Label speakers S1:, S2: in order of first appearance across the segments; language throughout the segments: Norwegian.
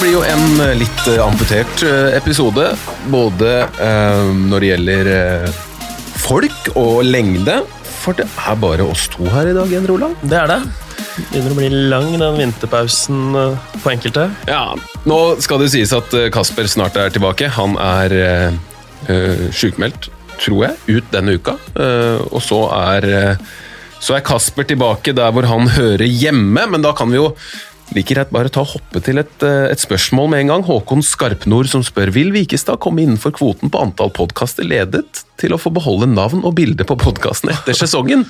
S1: blir jo en eh, litt eh, amputert eh, episode. Både når det gjelder folk og lengde. For det er bare oss to her i dag, Endre Olav.
S2: Det er det. Begynner å bli lang, den vinterpausen på enkelte.
S1: Ja, nå skal det sies at Kasper snart er tilbake. Han er øh, sjukmeldt, tror jeg, ut denne uka. Uh, og så er, så er Kasper tilbake der hvor han hører hjemme, men da kan vi jo like greit bare ta og hoppe til et, eh, et spørsmål med en gang. Håkon Skarpnord som spør vil Vikestad komme innenfor kvoten på antall podkaster ledet til å få beholde navn og bilde på podkasten etter sesongen?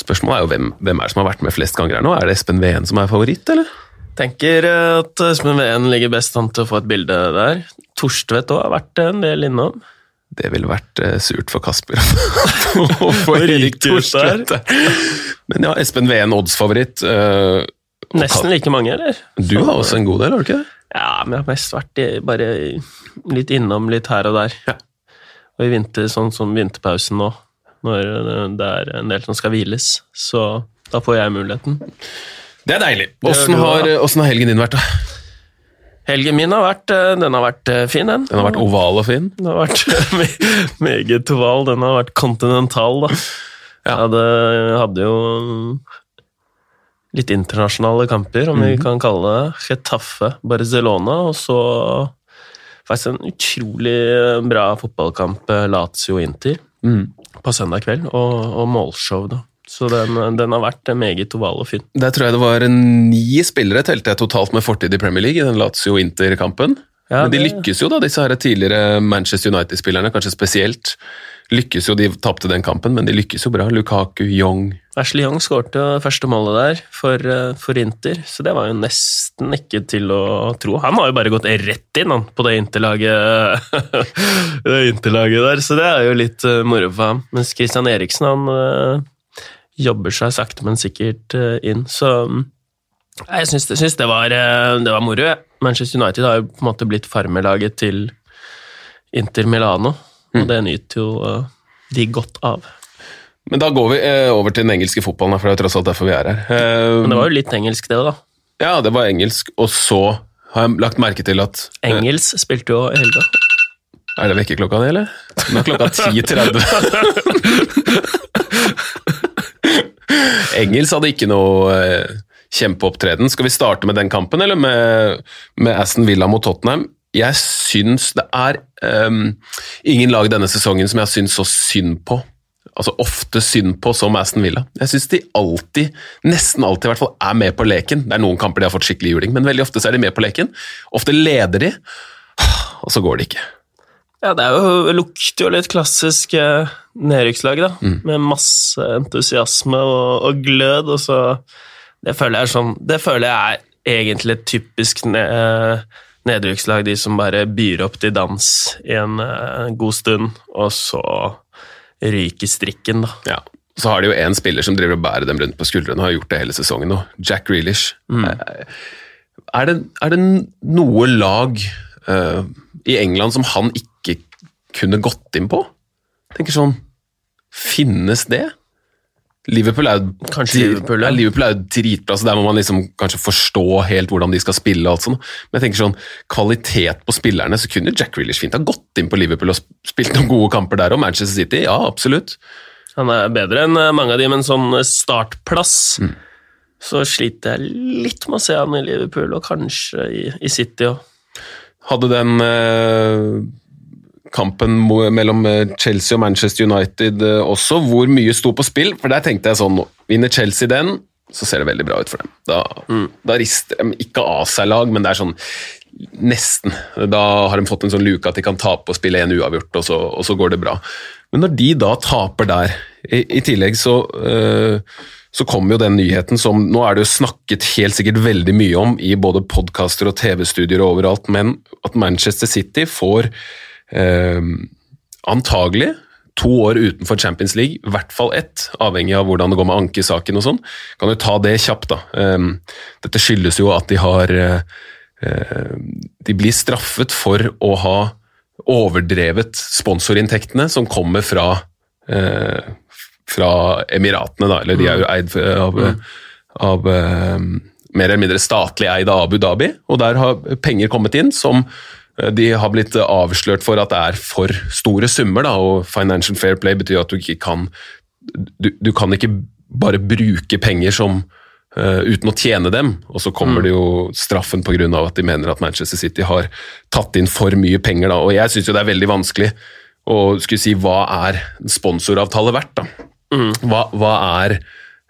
S1: Spørsmålet er jo hvem, hvem er det som har vært med flest ganger her nå? Er det Espen Veen som er favoritt, eller?
S2: Tenker eh, at Espen Veen ligger best an til å få et bilde der. Torstvedt òg har vært en del innom.
S1: Det ville vært eh, surt for Kasper å få Erik Torstvedt. Men ja, Espen Veen oddsfavoritt. Uh,
S2: Nesten like mange, eller?
S1: Du har også en god del, har du ikke det?
S2: Ja, men jeg har mest vært i, bare litt innom litt her og der.
S1: Ja.
S2: Og i vinter, sånn som vinterpausen nå, når det er en del som skal hviles, så da får jeg muligheten.
S1: Det er deilig. Åssen har, har helgen din vært? da?
S2: Helgen min har vært, eh, den har vært eh, fin, den.
S1: Den har vært oval og fin?
S2: Den har vært meget oval. Den har vært kontinental, da.
S1: Ja.
S2: Jeg hadde, hadde jo litt internasjonale kamper, om vi kan kalle det. Getafe Barcelona, og så faktisk en utrolig bra fotballkamp, eh, Lazio-Inter, på søndag kveld, og, og målshow, da. Så den, den har vært meget oval og fin.
S1: Der tror jeg det var ni spillere, telte jeg totalt med fortid i Premier League, i den Lazio-Inter-kampen.
S2: Ja,
S1: Men de
S2: det-
S1: lykkes jo, da, disse her tidligere Manchester United-spillerne, kanskje spesielt. Lykkes jo, De tapte den kampen, men de lykkes jo bra. Lukaku, Young
S2: Ashley Young skårte første målet der for, eh, for Inter, så det var jo nesten ikke til å tro. Han har jo bare gått rett inn han, på det Interlaget, det interlaget der, så det er jo litt uh, moro for ham. Mens Christian Eriksen han eh, jobber seg sakte, men sikkert eh, inn. Så jeg syns, det- syns det, var, eh, det var moro. Manchester United har jo på en måte blitt farmelaget til Inter Milano, og det nyter jo eh, de godt av.
S1: Men da går vi eh, over til den engelske fotballen, for det er tross alt derfor vi er her. Eh,
S2: Men det var jo litt engelsk, det, da.
S1: Ja, det var engelsk, og så har jeg lagt merke til at
S2: Engels spilte jo i helga.
S1: Er det vekkerklokka di, eller? Nå er klokka 10.30. Engels hadde ikke noe kjempeopptreden. Skal vi starte med den kampen, eller med, med Aston Villa mot Tottenham? Jeg syns det er um, ingen lag denne sesongen som jeg har syntes så synd på. Altså ofte synd på som Aston Villa. Jeg syns de alltid, nesten alltid i hvert fall, er med på leken. Det er noen kamper de har fått skikkelig juling, men veldig ofte så er de med på leken. Ofte leder de, og så går det ikke.
S2: Ja, det er jo, lukter jo litt klassisk eh, nedrykkslag, da.
S1: Mm.
S2: Med masse entusiasme og, og glød, og så Det føler jeg er sånn Det føler jeg er egentlig typisk ned, eh, nedrykkslag, de som bare byr opp til dans i en eh, god stund, og så ryker strikken, da.
S1: Ja. Så har de jo én spiller som driver og bærer dem rundt på skuldrene og har gjort det hele sesongen nå. Jack Grealish. Mm. Er, det, er det noe lag uh, i England som han ikke kunne gått inn på? Tenker sånn Finnes det? Liverpool er jo
S2: Liverpool, ja.
S1: Liverpool er jo dritbra, så der må man liksom kanskje forstå helt hvordan de skal spille. og alt sånt. Men jeg tenker sånn, kvalitet på spillerne, så kunne Jack Reelish fint ha gått inn på Liverpool og spilt noen gode kamper der. Og Manchester City, ja, absolutt.
S2: Han er bedre enn eh, mange av de, men sånn startplass
S1: Mm.
S2: så sliter jeg litt med å se han i Liverpool, og kanskje i, i City òg.
S1: Hadde den eh, kampen mellom eh, Chelsea og Manchester United eh, også, hvor mye sto på spill. For der tenkte jeg sånn, vinner Chelsea den, så ser det veldig bra ut for dem. Da, da rister de ikke av seg lag, men det er sånn nesten. Da har de fått en sånn luke at de kan tape og spille en uavgjort, og så, og så går det bra. Men når de da taper der, i, i tillegg så øh, så kommer jo den nyheten som Nå er det jo snakket helt sikkert veldig mye om i både podkaster og TV-studier og overalt, men at Manchester City får eh, antagelig to år utenfor Champions League, i hvert fall ett, avhengig av hvordan det går med ankesaken og sånn. Kan jo ta det kjapt, da. Eh, dette skyldes jo at de har eh, eh, De blir straffet for å ha overdrevet sponsorinntektene som kommer fra eh, fra Emiratene, da, eller de er jo eid av, av eh, mer eller mindre statlig eid av Abu Dhabi, og der har penger kommet inn som eh, de har blitt avslørt for at det er for store summer, da, og financial fair play betyr at du ikke kan Du, du kan ikke bare bruke penger som uh, uten å tjene dem, og så kommer
S2: Mm.
S1: det jo straffen pga. at de mener at Manchester City har tatt inn for mye penger. Da. Og jeg syns det er veldig vanskelig å skulle si hva er en sponsoravtale verdt. da.
S2: Mm.
S1: Hva, hva er eh,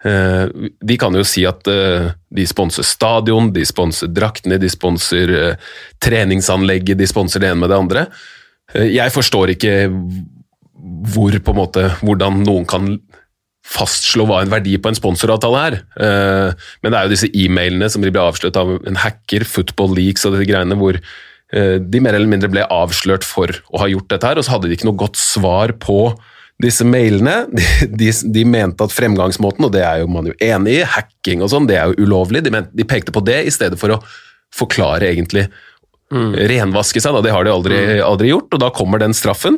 S1: De kan jo si at eh, de sponser stadion, de sponser draktene, de sponser eh, treningsanlegget, de sponser det ene med det andre. Eh, jeg forstår ikke hvor på en måte, hvordan noen kan fastslå hva en verdi på en sponsoravtale er. Eh, men det er jo disse e-mailene som de ble avslørt av en hacker, Football Leaks og disse greiene, hvor eh, de mer eller mindre ble avslørt for å ha gjort dette her, og så hadde de ikke noe godt svar på disse mailene. De, de, de mente at fremgangsmåten, og det er jo man jo enig i, hacking og sånn, det er jo ulovlig. De, mente, de pekte på det i stedet for å forklare egentlig renvaske seg, da. det har de aldri, aldri gjort, og da kommer den straffen.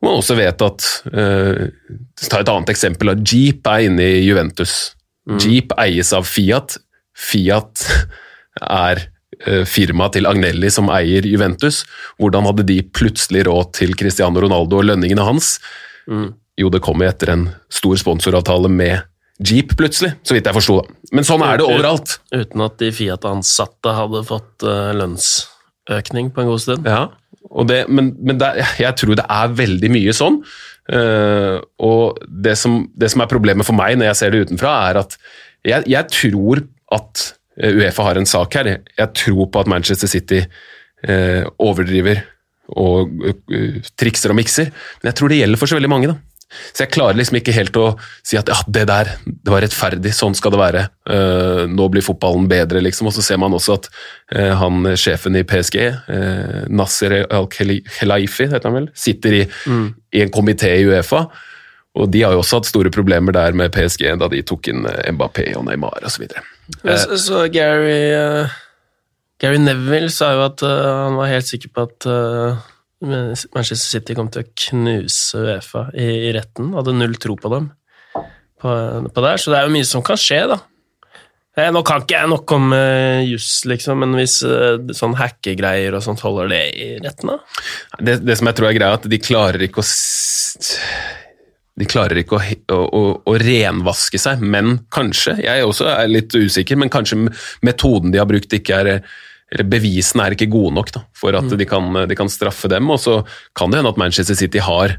S1: Man også vet at uh, Ta et annet eksempel. at Jeep er inne i Juventus. Jeep eies av Fiat. Fiat er eh, firmaet til Agnelli som eier Juventus. Hvordan hadde de plutselig råd til Cristiano Ronaldo og lønningene hans? Jo, det kom etter en stor sponsoravtale med Jeep, plutselig, så vidt jeg forsto. Men sånn er det overalt.
S2: Uten at de Fiat-ansatte hadde fått eh, lønnsøkning på en god stund.
S1: Ja, og det, men, men det, jeg tror det er veldig mye sånn. Eh, og det som, det som er problemet for meg når jeg ser det utenfra, er at jeg, jeg tror at eh, Uefa har en sak her. Jeg tror på at Manchester City overdriver og eh, trikser og mikser, men jeg tror det gjelder for så veldig mange. da. Så jeg klarer liksom ikke helt å si at ja, det der det var rettferdig, sånn skal det være. Uh, nå blir fotballen bedre, liksom. Og så ser man også at uh, han sjefen i PSG, uh, Nasser Al-Khelaifi, heter han vel, sitter i, i en komité i Uefa. Og de har jo også hatt store problemer der med PSG da de tok inn Mbappé og Neymar osv.
S2: Så, Så, så Gary, Gary Neville sa jo at uh, han var helt sikker på at uh, Manchester City kom til å knuse Uefa i, i retten. Hadde null tro på dem på, på der, så det er jo mye som kan skje, da. Eh, Nå kan ikke jeg nok om uh, juss, liksom, men hvis eh, sånn hackegreier og sånt holder det i retten, da?
S1: Det, det som jeg tror er greia, er at de klarer ikke å de klarer ikke å, å, å, å renvaske seg, men kanskje, jeg også er litt usikker, men kanskje metoden de har brukt ikke er eller Bevisene er ikke gode nok da, for at de, kan, de kan straffe dem, og så kan det hende at Manchester City har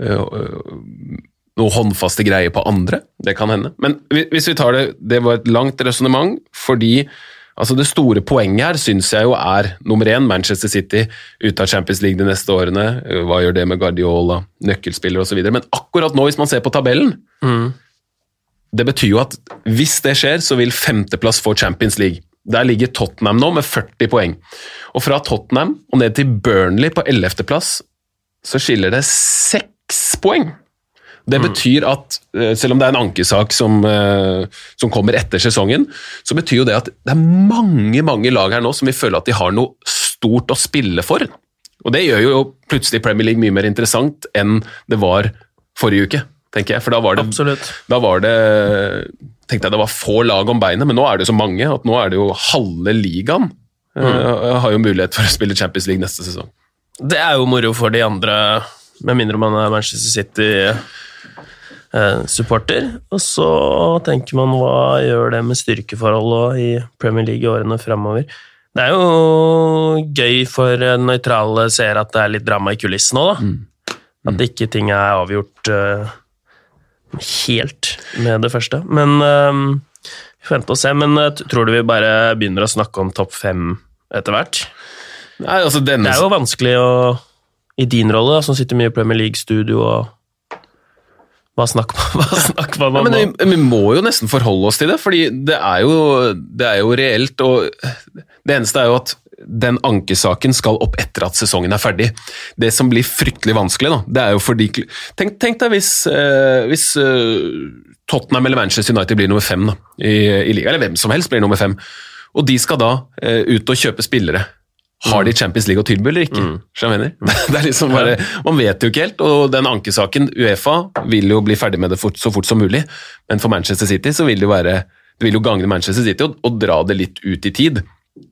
S1: øh, øh, noe håndfaste greier på andre. Det kan hende. Men hvis vi tar det Det var et langt resonnement, fordi altså det store poenget her syns jeg jo er nummer én Manchester City ute av Champions League de neste årene. Øh, Hva gjør det med Guardiola, nøkkelspillere osv. Men akkurat nå, hvis man ser på tabellen Det betyr jo at hvis det skjer, så vil femteplass få Champions League. Der ligger Tottenham nå med 40 poeng. Og fra Tottenham og ned til Burnley på 11.-plass så skiller det seks poeng. Det betyr at, eh, selv om det er en ankesak som, eh, som kommer etter sesongen, så betyr jo det at det er mange mange lag her nå som vil føle at de har noe stort å spille for. Og det gjør jo plutselig Premier League mye mer interessant enn det var forrige uke, tenker jeg. For da var det,
S2: Absolutt.
S1: da var det tenkte jeg det var få lag om beinet, men nå er det så mange at nå er det jo halve ligaen eh, har jo mulighet for å spille Champions League neste sesong.
S2: Det er jo moro for de andre, med mindre man er Manchester City-supporter. og så tenker man hva gjør det med styrkeforholdet i Premier League i årene framover. Det er jo gøy for nøytrale seere at det er litt drama i kulissene òg, da. At ikke ting er avgjort eh, helt med det første. Men eh, vi får vente og se. Men eh, tror du vi bare begynner å snakke om topp fem etter hvert?
S1: Nei, altså denne,
S2: Det er jo vanskelig å I din rolle, da, som sitter mye i Premier League-studio og Hva snakker man, hva snakker man
S1: Ja,
S2: om
S1: men vi, vi må jo nesten forholde oss til det, fordi det er jo, det er jo reelt. og Det eneste er jo at den ankesaken skal opp etter at sesongen er ferdig. Det som blir fryktelig vanskelig, da, det er jo fordi Tenk, tenk deg hvis, eh, hvis eh, Tottenham eller Manchester United blir nummer fem da, i, i liga, eller hvem som helst blir nummer fem, og de skal da eh, ut og kjøpe spillere. Har de Champions League å tilby eller ikke? Mm. mener? Det er liksom bare, Man vet jo ikke helt, og den ankesaken Uefa vil jo bli ferdig med det fort, så fort som mulig, men for Manchester City så vil det jo være det vil jo gagne Manchester City å dra det litt ut i tid.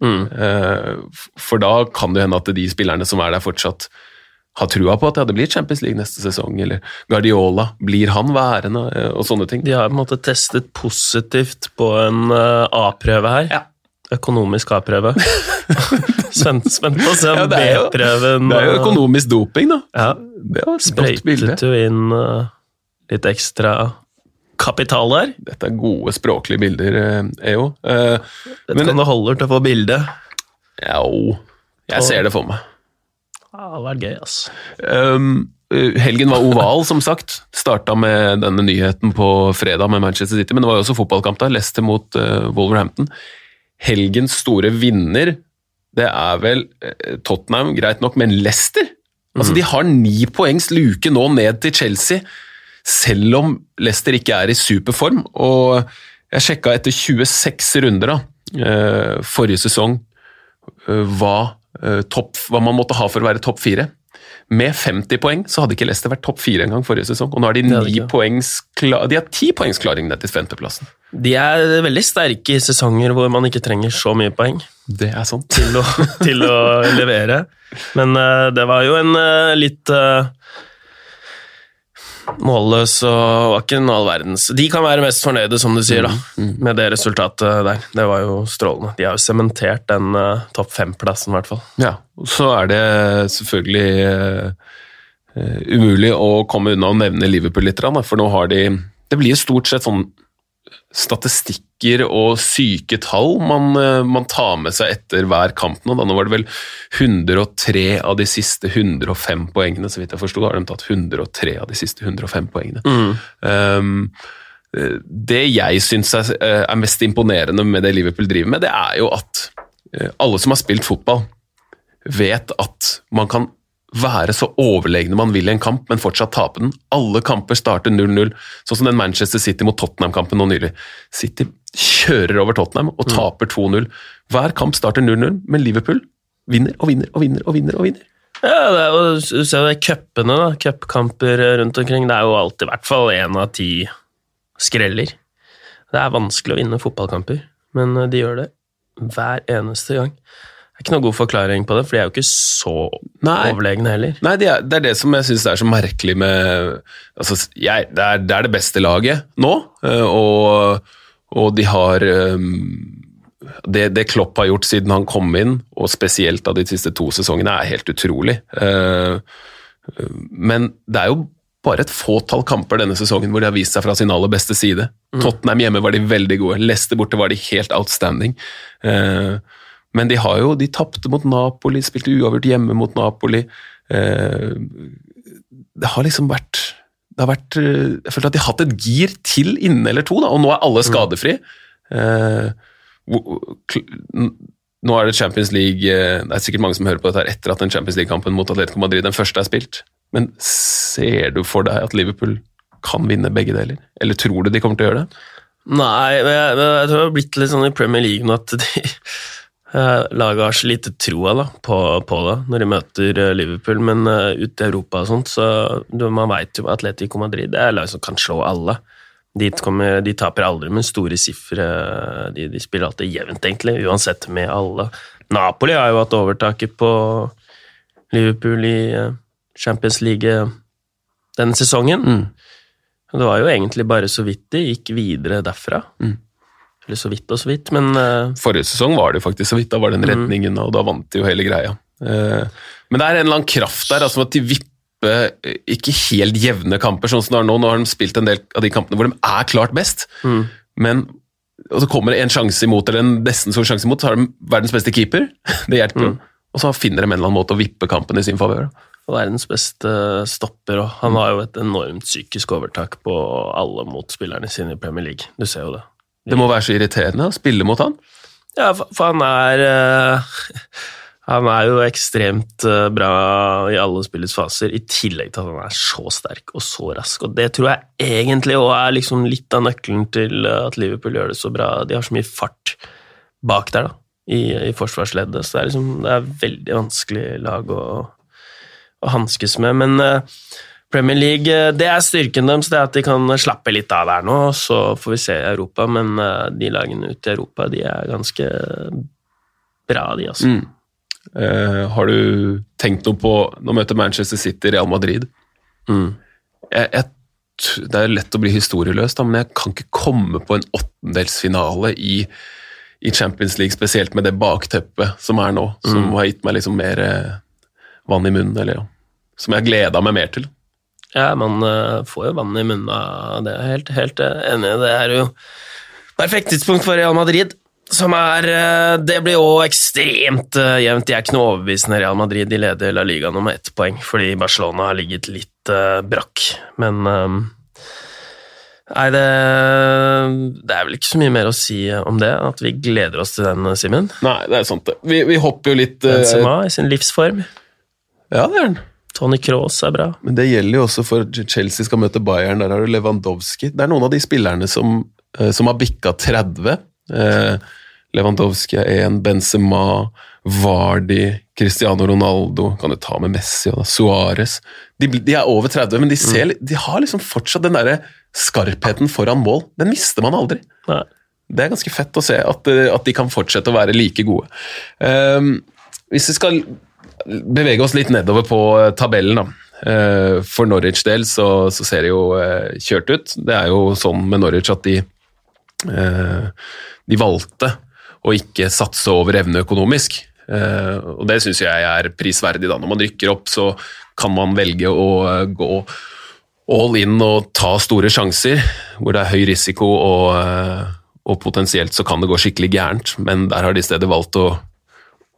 S2: Mm.
S1: Eh, For da kan det hende at de spillerne som er der fortsatt har trua på at det blir Champions League neste sesong, eller Guardiola, blir han værende, eh, og sånne ting.
S2: De har på en måte testet positivt på en eh, A-prøve her.
S1: Ja.
S2: Økonomisk A-prøve. spent, spent på å se om
S1: Ja,
S2: B-prøven
S1: Det er jo økonomisk doping, da.
S2: Ja,
S1: Det var et godt bilde.
S2: sprøytet jo inn litt ekstra kapital der.
S1: Dette er gode språklige bilder, eh, EO. Eh,
S2: Vet
S1: Men-
S2: ikke om det holder til å få bilde.
S1: Ja, o. jeg ser det for meg.
S2: Ja, det hadde vært gøy, ass.
S1: Um, uh, helgen var oval, som sagt. Starta med denne nyheten på fredag med Manchester City, men det var jo også fotballkamp der. Leicester mot uh, Wolverhampton. Helgens store vinner, det er vel uh, Tottenham, greit nok, men Leicester? Altså, De har ni poengs luke nå ned til Chelsea, selv om Leicester ikke er i superform. Og jeg sjekka etter 26 runder da, uh, forrige sesong uh, hva, uh, topp, hva man måtte ha for å være topp fire. Med 50 poeng så hadde ikke Leicester vært topp fire engang forrige sesong. Og nå har de, ni poengs de har ti poengsklaring ned til femteplassen.
S2: De er veldig sterke i sesonger hvor man ikke trenger så mye poeng
S1: Det er sant.
S2: til å, til å levere. Men uh, det var jo en uh, litt uh, målløs og var ikke en all verdens De kan være mest fornøyde, som du sier, da, med det resultatet der. Det var jo strålende. De har jo sementert den uh, topp fem-plassen, i hvert fall.
S1: Ja, og Så er det selvfølgelig eh, umulig å komme unna å nevne Liverpool litt, for nå har de Det blir stort sett sånn statistikker og syke tall man, eh, man tar med seg etter hver kamp nå. Da. Nå var det vel 103 av de siste 105 poengene, så vidt jeg forsto, har de tatt 103 av de siste 105 poengene. Um, eh, det jeg syns er, eh, er mest imponerende med det Liverpool driver med, det er jo at eh, alle som har spilt fotball, vet at man kan være så overlegne man vil i en kamp, men fortsatt tape den. Alle kamper starter 0-0, sånn som den Manchester City mot Tottenham-kampen nå nylig. City kjører over Tottenham og taper 2-0. Hver kamp starter 0-0, men Liverpool vinner og vinner og vinner og vinner. og vinner.
S2: Ja, det er jo, du ser jo cupene, da. Cupkamper rundt omkring. Det er jo alltid i hvert fall én av ti skreller. Det er vanskelig å vinne fotballkamper, men eh, de gjør det hver eneste gang. Det er ikke noe god forklaring på det, for de er jo ikke så
S1: Nei.
S2: overlegne heller.
S1: Nei, det er, det er det som jeg syns er så merkelig med altså, jeg, det, er, det er det beste laget nå, eh, og, og de har eh, det, det Klopp har gjort siden han kom inn, og spesielt av de siste to sesongene, er helt utrolig. Eh, Men det er jo bare et fåtall kamper denne sesongen hvor de har vist seg fra sin aller beste side. Tottenham hjemme var de veldig gode, Leicester borte var de helt outstanding. Eh, Men de har jo, de tapte mot Napoli, spilte uavgjort hjemme mot Napoli. Eh, Det har liksom vært det har vært, eh, Jeg føler at de har hatt et gir til inne eller to, da, og nå er alle skadefri. Eh, Nå er det Champions League Det er sikkert mange som hører på dette her etter at den Champions League-kampen mot Atletico Madrid den første er spilt. Men ser du for deg at Liverpool kan vinne begge deler? Eller tror du de kommer til å gjøre det?
S2: Nei, men jeg, men jeg tror det har blitt litt sånn i Premier League nå at de laget har så lite troa da, på, på det når de møter eh, Liverpool, men uh, ute i Europa og sånt, så du, man veit jo at Atletico Madrid det er lag som kan slå alle. De, kommer, de taper aldri med store sifre, de, de spiller alltid jevnt, egentlig, uansett med alle. Napoli har jo hatt overtaket på Liverpool i eh, Champions League eh, denne sesongen.
S1: Mm.
S2: Det var jo egentlig bare så vidt de gikk videre derfra.
S1: Mm.
S2: Eller så vidt og så vidt, men uh...
S1: Forrige sesong var det jo faktisk så vidt, da var den redningen, og da vant de jo hele greia. Uh, Men det er en eller annen kraft der, altså at de vipper eh, ikke helt jevne kamper, sånn som det er nå. Nå har de spilt en del av de kampene hvor de er klart best,
S2: mm.
S1: men og så kommer det en sjanse imot, eller en nesten stor sjanse imot, så har de verdens beste keeper. Det hjelper jo. Og så finner de en eller annen måte å vippe kampen i sin favør.
S2: Og verdens beste stopper, og han har jo et enormt psykisk overtak på alle motspillerne sine i Premier League. Du ser jo det.
S1: Det må være så irriterende å spille mot han.
S2: Ja, for, han er eh, Han er jo ekstremt eh, bra i alle spillets faser, i tillegg til at han er så sterk og så rask. Og det tror jeg egentlig òg er liksom litt av nøkkelen til eh, at Liverpool gjør det så bra. De har så mye fart bak der, da, i, i forsvarsleddet. Så det er liksom det er veldig vanskelig lag å, å hanskes med. Men eh, Premier League, eh, det er styrken deres, det er at de kan slappe litt av der nå. Så får vi se i Europa, men eh, de lagene ute i Europa, de er ganske bra, de, altså.
S1: Mm. Eh, har du tenkt noe på Nå møter Manchester City Real Madrid.
S2: Mm.
S1: Jeg, jeg, det er lett å bli historieløs, da, men jeg kan ikke komme på en åttendelsfinale i, i Champions League, spesielt med det bakteppet som er nå, som har gitt meg liksom mer eh, vann i munnen, eller ja. Som jeg har gleda meg mer til.
S2: Ja, man eh, får jo vann i munnen av det. Er helt, helt eh, enig. Det er jo perfekt tidspunkt for Real Madrid. Som er eh, Det blir jo ekstremt jevnt. De er ikke noe overbevisende Real Madrid. De leder La Liga nå med ett poeng, fordi Barcelona har ligget litt brakk. Men Nei, det, det er vel ikke så mye mer å si om det. At vi gleder oss til den, Simen.
S1: Nei, det er sant, det. Vi, vi hopper jo litt
S2: Benzema i sin livsform.
S1: Ja, det er den.
S2: Tony Cross er bra.
S1: Men det gjelder jo også for Chelsea skal møte Bayern. Der har du Lewandowski. Det er noen av de spillerne som, eh, som har bikka 30. Eh, Lewandowski er en, Benzema, Vardi, Cristiano Ronaldo Kan du ta med Messi og da, Suárez. De, de er over 30, men de, ser, mm. de har liksom fortsatt den derre skarpheten foran mål. Den mister man aldri.
S2: Nei.
S1: Det er ganske fett å se at, eh, at de kan fortsette å være like gode. Um, hvis vi skal bevege oss litt nedover på eh, tabellen, da. Eh, for Norwich del så, så ser det jo eh, kjørt ut. Det er jo sånn med Norwich at de, de valgte å ikke satse over evne økonomisk. Og det syns jeg er prisverdig. da. Når man rykker opp, så kan man velge å gå all in og ta store sjanser, hvor det er høy risiko og, og potensielt så kan det gå skikkelig gærent, men der har de i stedet valgt å,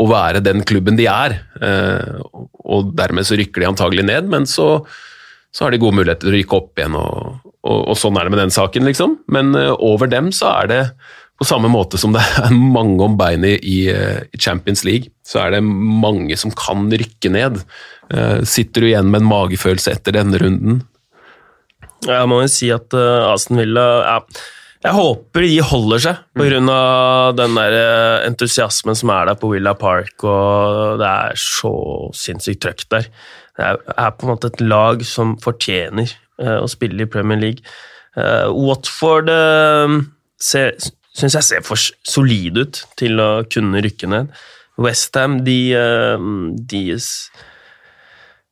S1: å være den klubben de er, eh, og dermed så rykker de antagelig ned, men så, så har de gode muligheter til å rykke opp igjen, og, og, og sånn er det med den saken, liksom. Men eh, over dem så er det på samme måte som det er mange om beinet i, eh, i Champions League, så er det mange som kan rykke ned. Sitter du igjen med en magefølelse etter denne runden?
S2: Jeg må jo si at Aston Villa ja, Jeg håper de holder seg på grunn av den der eh, entusiasmen som er der på Villa Park, og det er så sinnssykt trøkk der. Det er, på en måte et lag som fortjener eh, å spille i Premier League. Eh, Watford syns jeg ser for solid ut til å kunne rykke ned. Westham, de, de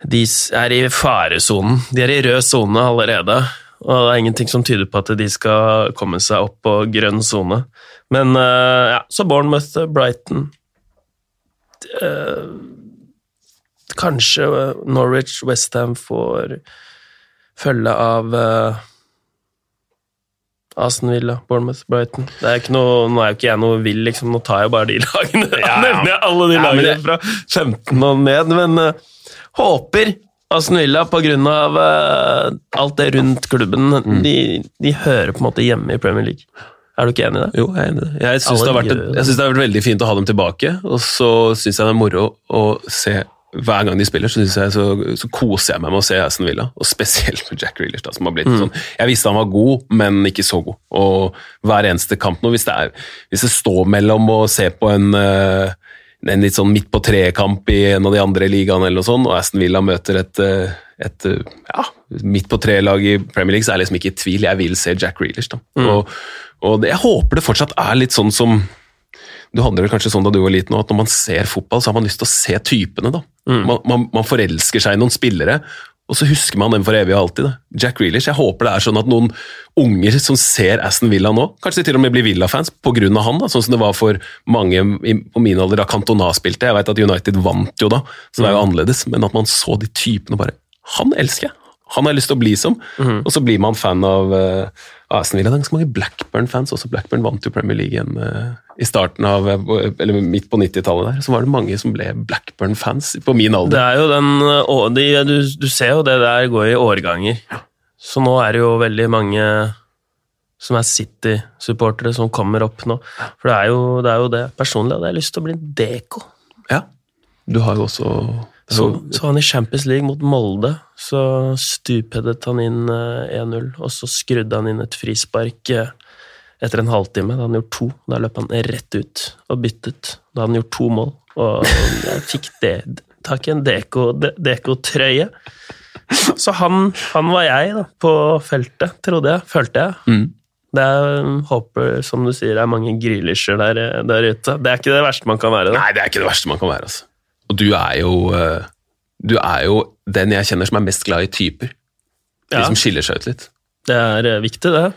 S2: de er i faresonen. De er i rød sone allerede. Og det er ingenting som tyder på at de skal komme seg opp på grønn sone. Men eh, ja, så Bournemouth, Brighton Eh, Kanskje eh, Norwich, Westham får følge av Aston Villa, Bournemouth, Brighton. Det er ikke noe, nå er jo ikke jeg noe vill, liksom. Nå tar jeg bare de lagene.
S1: Ja, ja.
S2: nevner jeg alle de
S1: Ja,
S2: lagene
S1: det-
S2: fra 15 og ned, men uh, håper Aston Villa på grunn av eh, alt det rundt klubben.
S1: Mm.
S2: De, de hører på en måte hjemme i Premier League. Er du ikke enig i det?
S1: Jo, jeg er enig i det. Jeg syns det,
S2: det.
S1: det har vært veldig fint å ha dem tilbake, og så syns jeg det er moro å se hver gang de spiller, så, jeg, så, så koser jeg meg med å se Aston Villa, og spesielt med Jack Reelers, Da, som har blitt sånn. Jeg visste han var god, men ikke så god. Og hver eneste kamp nå, hvis det, er, hvis det står mellom å se på en, eh, en litt sånn midt på treet-kamp i en av de andre ligaene, eller noe sånt, og Aston Villa møter et, eh, et eh, ja, midt på tre-lag i Premier League, så er jeg liksom ikke i tvil. Jeg vil se Jack Reelish. Da. Og, og det, jeg håper det fortsatt er litt sånn som du hadde det kanskje sånn da du var liten, at når man ser fotball, så har man lyst til å se typene. da. Man, man, man forelsker seg i noen spillere, og så husker man dem for evig og alltid. da. Jack Grealish, jeg håper det er sånn at noen unger som ser Aston Villa nå, kanskje til og med blir Villa-fans pga. han, da, sånn som det var for mange på min alder da Cantona spilte. Jeg vet at United vant jo da, så det er jo annerledes, men at man så de typene bare Han elsker jeg! Han har jeg lyst til å bli som. Og så blir man fan av uh, Aston Villa. Det er ganske mange Blackburn-fans også. Blackburn vant jo Premier League igjen eh, i starten av, eh, eller midt på 90-tallet der. Så var det mange som ble Blackburn-fans på min
S2: Det
S1: alder.
S2: er jo den de, du, du ser jo det der går i årganger. Så nå er det jo veldig mange som er City-supportere som kommer opp nå. For det er jo det. Er jo det. Personlig hadde jeg lyst til å bli en deko.
S1: Ja. Du har jo også
S2: Så, så han i Champions League mot Molde, så stupheadet han inn eh, 1-0, og så skrudde han inn et frispark eh, etter en halvtime. Da han gjorde to. Da løp han rett ut og byttet. Da hadde han gjort to mål, og jeg fikk det tak i en deko- de- deko-trøye. Så han, han var jeg da, på feltet, trodde jeg. Følte jeg.
S1: Mm.
S2: Det er, håper, som du sier, det er mange grillisjer der, der ute. Det er ikke det verste man kan være. da.
S1: Nei, det er ikke det verste man kan være. altså. Og du er jo eh, Du er jo den jeg kjenner som er mest glad i typer. De
S2: Ja.
S1: som skiller seg ut litt.
S2: Det er eh, viktig, det.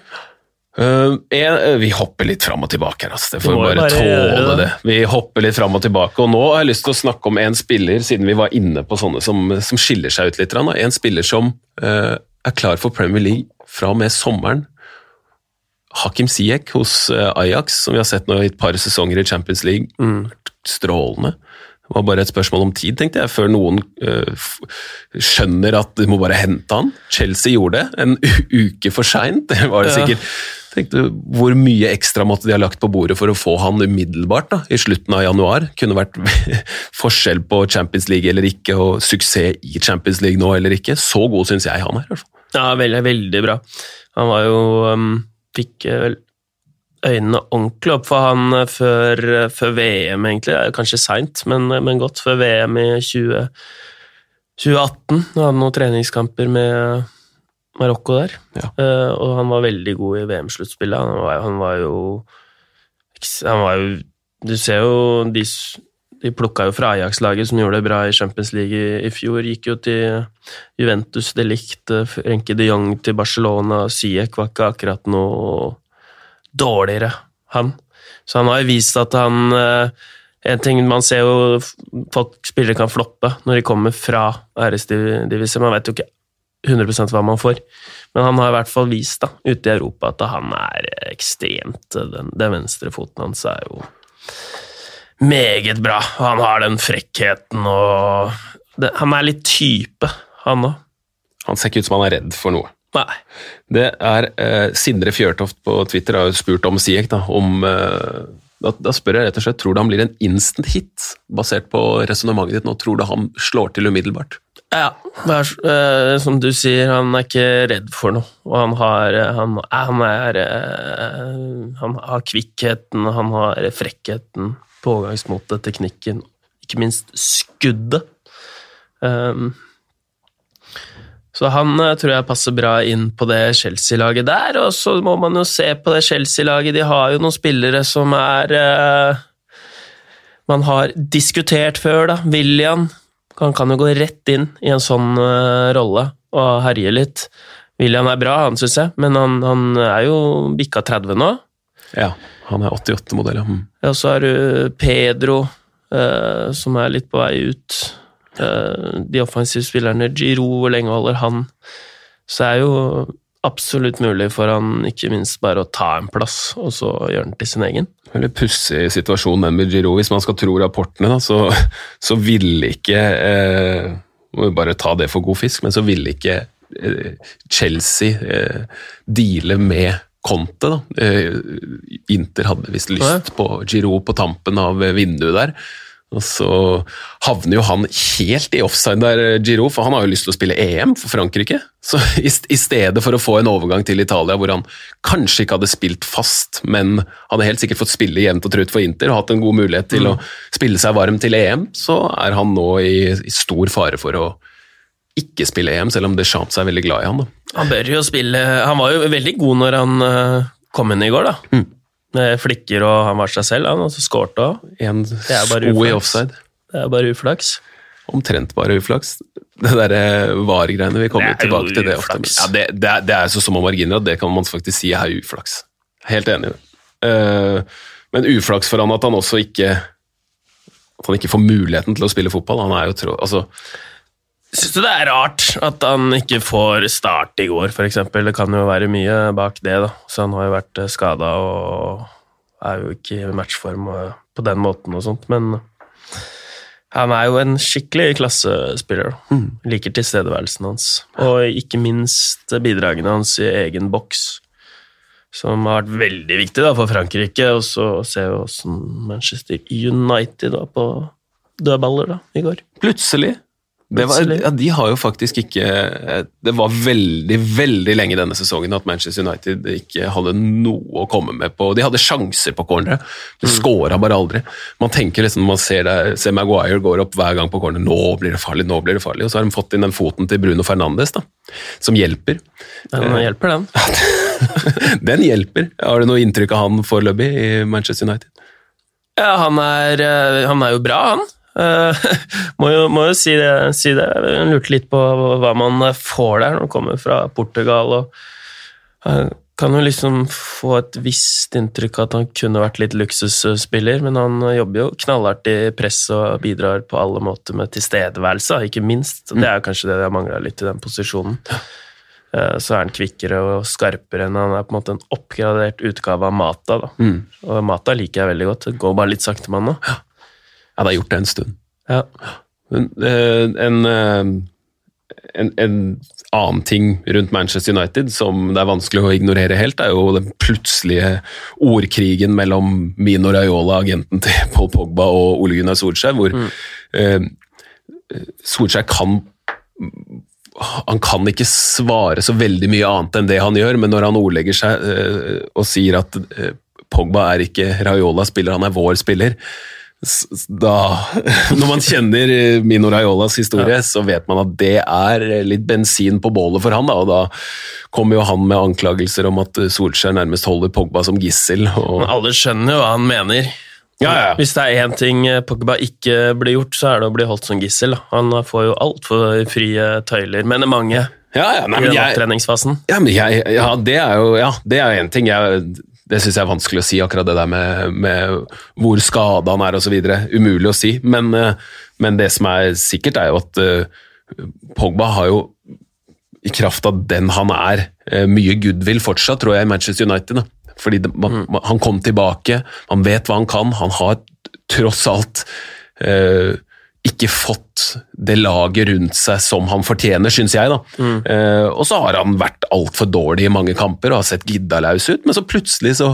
S1: Uh, en, vi hopper litt fram og tilbake her, altså. Det får bare,
S2: bare
S1: tåle det. Vi hopper litt fram og tilbake, og nå har jeg lyst til å snakke om en spiller, siden vi var inne på sånne som, som skiller seg ut litt. da. En spiller som uh, er klar for Premier League fra og med sommeren. Hakim Siek hos Ajax, som vi har sett nå i et par sesonger i Champions League. mm. Strålende. Det var bare et spørsmål om tid, tenkte jeg, før noen f- skjønner at de må bare hente han. Chelsea gjorde det, en uke for seint. Det var det
S2: Ja.
S1: sikkert. Tenkte, hvor mye ekstra måtte de ha lagt på bordet for å få han umiddelbart da, i slutten av januar? Kunne vært forskjell på Champions League eller ikke, og suksess i Champions League nå eller ikke. Så god syns jeg han er. i hvert fall.
S2: Ja, veldig, veldig bra. Han var jo um, Fikk eh, vel øynene ordentlig opp for han eh, før, eh, før VM, egentlig. Kanskje seint, men, eh, men godt. Før VM i 20, 2018. Da hadde noen treningskamper med Marokko der.
S1: Ja.
S2: Uh, og han var veldig god i VM-sluttspillet. Han, han var jo Han var jo Du ser jo de, de plukka jo fra Ajax-laget, som gjorde det bra i Champions League i, i fjor. Gikk jo til Juventus de likte Renke de Jong til Barcelona. Siek var ikke akkurat noe dårligere, han. Så han har jo vist at han eh, En ting Man ser jo folk spillere kan floppe når de kommer fra æresdiviser. Man vet jo ikke 100% hva man får. Men han har i hvert fall vist da, ute i Europa at han er ekstremt Den, den venstre foten hans er jo meget bra. Han har den frekkheten og det, Han er litt type, han òg.
S1: Han ser ikke ut som han er redd for noe.
S2: Nei.
S1: Det er eh, Sindre Fjørtoft på Twitter har jo spurt om Siek, da, om eh, da, da spør jeg rett og slett, tror du han blir en instant hit, basert på resonnementet ditt nå? Tror du han slår til umiddelbart?
S2: Ja, det er, eh, som du sier, han er ikke redd for noe. Og han har eh, Han, han er eh, Han har kvikkheten, han har frekkheten, pågangsmotet, teknikken, ikke minst skuddet. Um, så han eh, tror jeg passer bra inn på det Chelsea-laget der, og så må man jo se på det Chelsea-laget. De har jo noen spillere som er eh, Man har diskutert før, da. William. Han kan jo gå rett inn i en sånn eh, rolle og herje litt. William er bra, han syns jeg, men han, han er jo bikka 30 nå.
S1: Ja, han er 88-modell, ja. Mm.
S2: Og så har du Pedro, eh, som er litt på vei ut. Eh, de offensive spillerne, Giro, hvor lenge holder han? Så det er jo absolutt mulig for han ikke minst bare å ta en plass, og så gjøre den til sin egen.
S1: Veldig pussig situasjon den med Giro. Hvis man skal tro rapportene, da, så, så ville ikke eh, Må jo bare ta det for god fisk, men så ville ikke eh, Chelsea eh, deale med Conte. Da. Eh, Inter hadde visst lyst på Giro på tampen av vinduet der. Og så havner jo han helt i offside der, Giro, for han har jo lyst til å spille EM for Frankrike. Så i, stedet for å få en overgang til Italia hvor han kanskje ikke hadde spilt fast, men hadde helt sikkert fått spille jevnt og trutt for Inter og hatt en god mulighet til å spille seg varm til EM, så er han nå i, i stor fare for å ikke spille EM, selv om Deschamps er veldig glad i han. Da.
S2: Han bør jo spille Han var jo veldig god når han eh, kom inn i går, da.
S1: Mm.
S2: Flikker og han var seg selv, han, og så skårte òg.
S1: En
S2: er
S1: sko i offside.
S2: Det er bare uflaks.
S1: Omtrent bare uflaks. Det derre VAR-greiene, vi kommer
S2: er
S1: tilbake til det ofte. Ja, det, det, er, det er så små marginer at det kan man faktisk si er uflaks. Helt enig i det. Uh, men uflaks for han at han også ikke at han ikke får muligheten til å spille fotball. Han er jo tro... Altså,
S2: Syns du det er rart at han ikke får start i går, f.eks.? Det kan jo være mye bak det, da. Så han har jo vært skada og er jo ikke i matchform på den måten og sånt, men han er jo en skikkelig klassespiller. Liker tilstedeværelsen hans. Og ikke minst bidragene hans i egen boks, som har vært veldig viktig da, for Frankrike. Og så ser vi åssen Manchester United var på dødballer da, i går.
S1: plutselig var, ja, de har jo faktisk ikke Det var veldig, veldig lenge denne sesongen at Manchester United ikke hadde noe å komme med på. De hadde sjanser på corneret, mm. scora bare aldri. Man tenker liksom man ser, det, ser Maguire går opp hver gang på corner Nå blir det farlig, nå blir det farlig. Og så har de fått inn den foten til Bruno Fernandes, da, som hjelper.
S2: Den hjelper, den.
S1: den hjelper. Har du noe inntrykk av han foreløpig i Manchester United?
S2: Ja, han er, eh, han er jo bra, han. Uh, må, jo, må jo, si det. Si det. Jeg lurte litt på hva man får der når man kommer fra Portugal. og uh, Kan jo liksom få et visst inntrykk av at han kunne vært litt luksusspiller, men han jobber jo knallhardt i press og bidrar på alle måter med tilstedeværelse, ikke minst. Det er kanskje det jeg mangla litt i den posisjonen. Uh, så er han kvikkere og skarpere enn han er på en måte en oppgradert utgave av Mata. Da. Mm. Og Mata liker jeg veldig godt. Det går bare litt sakte med han nå. Ja.
S1: jeg det har gjort det en stund.
S2: Ja.
S1: Men, uh, en, uh, en, en, annen ting rundt Manchester United som det er vanskelig å ignorere helt, er jo den plutselige ordkrigen mellom Mino Raiola, agenten til Paul Pogba, og Ole Gunnar Solskjær, hvor mm. uh, Solskjær kan han kan ikke svare så veldig mye annet enn det han gjør, men når han ordlegger seg og sier at Pogba er ikke Raiola-spiller, han er vår spiller, da, når man kjenner Mino Raiolas historie, ja. så vet man at det er litt bensin på bålet for han. Da, og da kommer jo han med anklagelser om at Solskjær nærmest holder Pogba som gissel. Og...
S2: Alle skjønner jo hva han mener.
S1: Ja, ja.
S2: Hvis det er én ting Pogba ikke blir gjort, så er det å bli holdt som gissel. Han får jo altfor frie tøyler, mener mange.
S1: Ja, ja, nei,
S2: I den opptreningsfasen.
S1: Ja, men jeg, ja, det er jo ja, det er én ting. Jeg det syns jeg er vanskelig å si, akkurat det der med, med hvor skada han er osv. Umulig å si. Men, eh, men, det som er sikkert, er jo at uh, Pogba har jo, i kraft av den han er, uh, mye goodwill fortsatt, tror jeg, i Manchester United. Da. Fordi det, man, mm. han kom tilbake, man vet hva han kan. Han har tross alt uh, ikke fått det laget rundt seg som han fortjener, syns jeg. da. Mm. Eh, og så har han vært altfor dårlig i mange kamper og har sett giddalaus ut, men så plutselig så,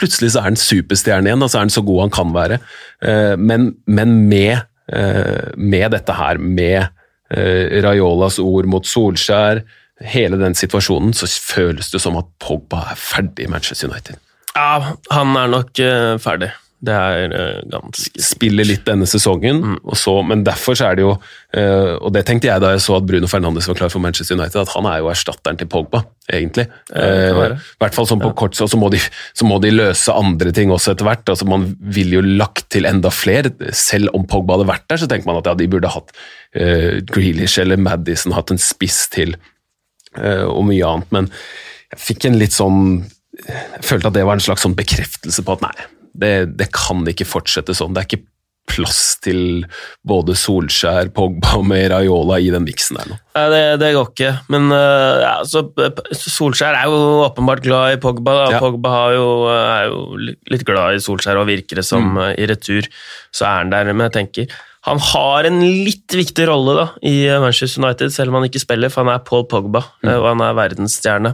S1: plutselig så er han superstjerne igjen, og så er han så god han kan være. Eh, men, men med, eh, med, dette her, med eh, Raiolas ord mot Solskjær, hele den situasjonen, så føles det som at Pogba er ferdig i Manchester United.
S2: Ja, han er nok uh, ferdig. Det er uh, ganske
S1: Spiller litt denne sesongen, mm. så, men derfor så er det jo uh, Og det tenkte jeg da jeg så at Bruno Fernandes var klar for Manchester United, at han er jo erstatteren til Pogba, egentlig. Uh, I hvert fall sånn på ja. kort så må, de, så må de løse andre ting også etter hvert. altså Man ville jo lagt til enda flere. Selv om Pogba hadde vært der, så tenker man at ja, de burde hatt uh, Grealish eller Madison, hatt en spiss til, og mye annet. Men jeg fikk en litt sånn jeg følte at det var en slags sånn bekreftelse på at nei, det, det, kan ikke fortsette sånn. Det er ikke plass til både Solskjær, Pogba og Raiola i den miksen der nå.
S2: Nei, det, det, går ikke. Men uh, ja, så, Solskjær er jo åpenbart glad i Pogba. Ja. Pogba jo, er jo litt glad i Solskjær og virker det som mm. i retur. Så er han der. Men jeg tenker han har en litt viktig rolle da, i Manchester United, selv om han ikke spiller, for han er Paul Pogba, mm. og han er verdensstjerne.